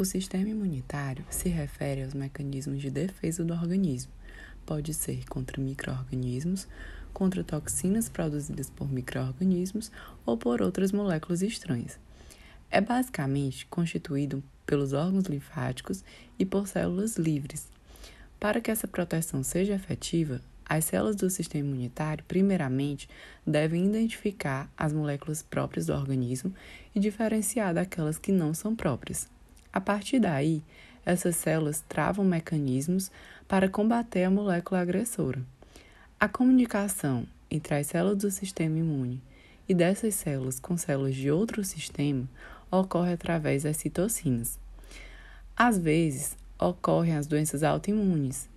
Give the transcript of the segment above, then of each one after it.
O sistema imunitário se refere aos mecanismos de defesa do organismo. Pode ser contra micro-organismos, contra toxinas produzidas por micro-organismos ou por outras moléculas estranhas. É basicamente constituído pelos órgãos linfáticos e por células livres. Para que essa proteção seja efetiva, as células do sistema imunitário, primeiramente, devem identificar as moléculas próprias do organismo e diferenciar daquelas que não são próprias. partir daí, essas células travam mecanismos para combater a molécula agressora. A comunicação entre as células do sistema imune e dessas células com células de outro sistema ocorre através das citocinas. Às vezes, ocorrem as doenças autoimunes,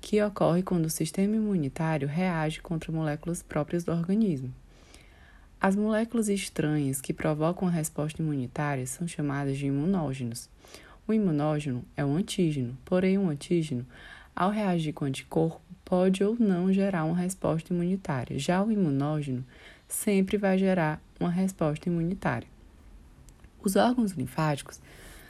que ocorrem quando o sistema imunitário reage contra moléculas próprias do organismo. As moléculas estranhas que provocam a resposta imunitária são chamadas de imunógenos. O imunógeno é um antígeno, porém, um antígeno, ao reagir com anticorpo, pode ou não gerar uma resposta imunitária. Já o imunógeno sempre vai gerar uma resposta imunitária. Os órgãos linfáticos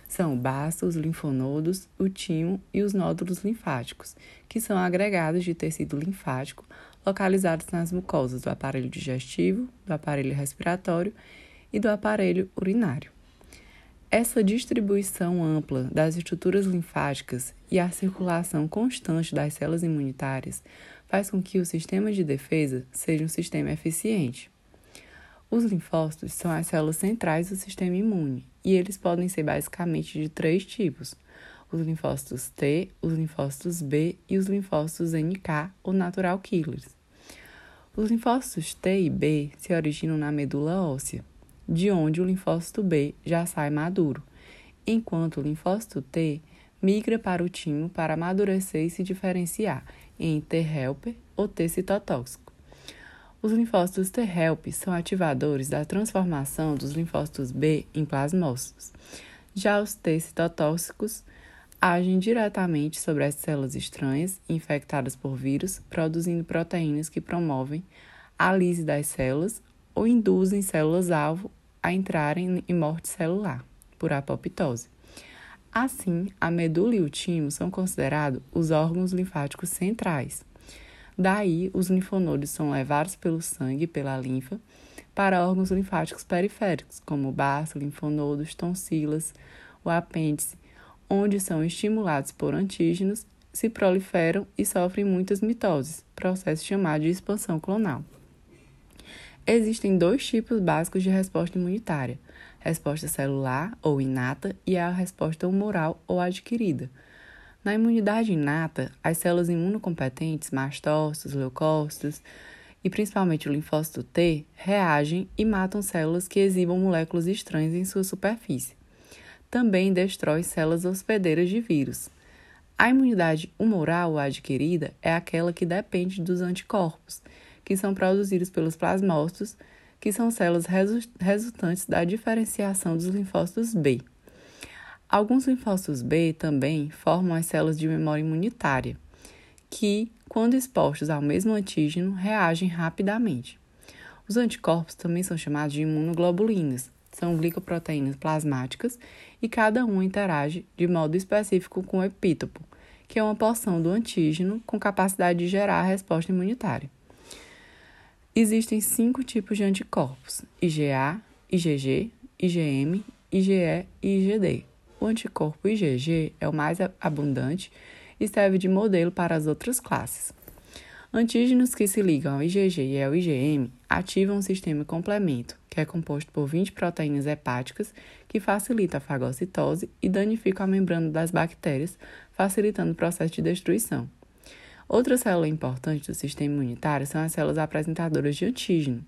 são o basto, os linfonodos, o timo e os nódulos linfáticos, que são agregados de tecido linfático localizados nas mucosas do aparelho digestivo, do aparelho respiratório e do aparelho urinário. Essa distribuição ampla das estruturas linfáticas e a circulação constante das células imunitárias faz com que o sistema de defesa seja um sistema eficiente. Os linfócitos são as células centrais do sistema imune e eles podem ser basicamente de três tipos: os linfócitos T, os linfócitos B e os linfócitos NK, ou natural killers. Os linfócitos T e B se originam na medula óssea, de onde o linfócito B já sai maduro, enquanto o linfócito T migra para o timo para amadurecer e se diferenciar em T-helper ou T-citotóxico. Os linfócitos T-help são ativadores da transformação dos linfócitos B em plasmócitos. Já os T-citotóxicos agem diretamente sobre as células estranhas infectadas por vírus, produzindo proteínas que promovem a lise das células ou induzem células-alvo a entrarem em morte celular, por apoptose. Assim, a medula e o timo são considerados os órgãos linfáticos centrais. Daí, os linfonodos são levados pelo sangue e pela linfa para órgãos linfáticos periféricos, como baço, linfonodos, tonsilas, o apêndice, onde são estimulados por antígenos, se proliferam e sofrem muitas mitoses, processo chamado de expansão clonal. Existem dois tipos básicos de resposta imunitária: resposta celular ou inata e a resposta humoral ou adquirida. Na imunidade inata, as células imunocompetentes, mastócitos, leucócitos e principalmente o linfócito T, reagem e matam células que exibam moléculas estranhas em sua superfície. também destrói células hospedeiras de vírus. A imunidade humoral adquirida é aquela que depende dos anticorpos, que são produzidos pelos plasmócitos, que são células resultantes da diferenciação dos linfócitos B. Alguns linfócitos B também formam as células de memória imunitária, que, quando expostos ao mesmo antígeno, reagem rapidamente. Os anticorpos também são chamados de imunoglobulinas, são glicoproteínas plasmáticas e cada uma interage de modo específico com o epítopo, que é uma porção do antígeno com capacidade de gerar a resposta imunitária. Existem cinco tipos de anticorpos: IgA, IgG, IgM, IgE e, e IgD. O anticorpo IgG é o mais abundante e serve de modelo para as outras classes. Antígenos que se ligam ao IgG e ao IgM ativam um sistema complemento, que é composto por 20 proteínas hepáticas que facilita a fagocitose e danifica a membrana das bactérias, facilitando o processo de destruição. Outra célula importante do sistema imunitário são as células apresentadoras de antígeno,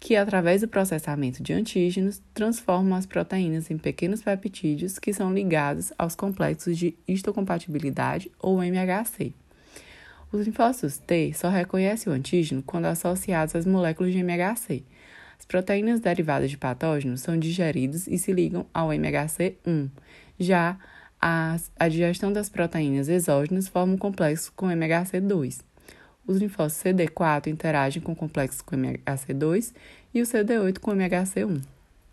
que, através do processamento de antígenos, transformam as proteínas em pequenos peptídeos que são ligados aos complexos de histocompatibilidade ou MHC. Os linfócitos T só reconhecem o antígeno quando associados às moléculas de MHC. As proteínas derivadas de patógenos são digeridos e se ligam ao MHC1. Um. Já as, a digestão das proteínas exógenas forma um complexo com MHC2. Os linfócitos CD4 interagem com o complexo com MHC2 e o CD8 com MHC1. Um.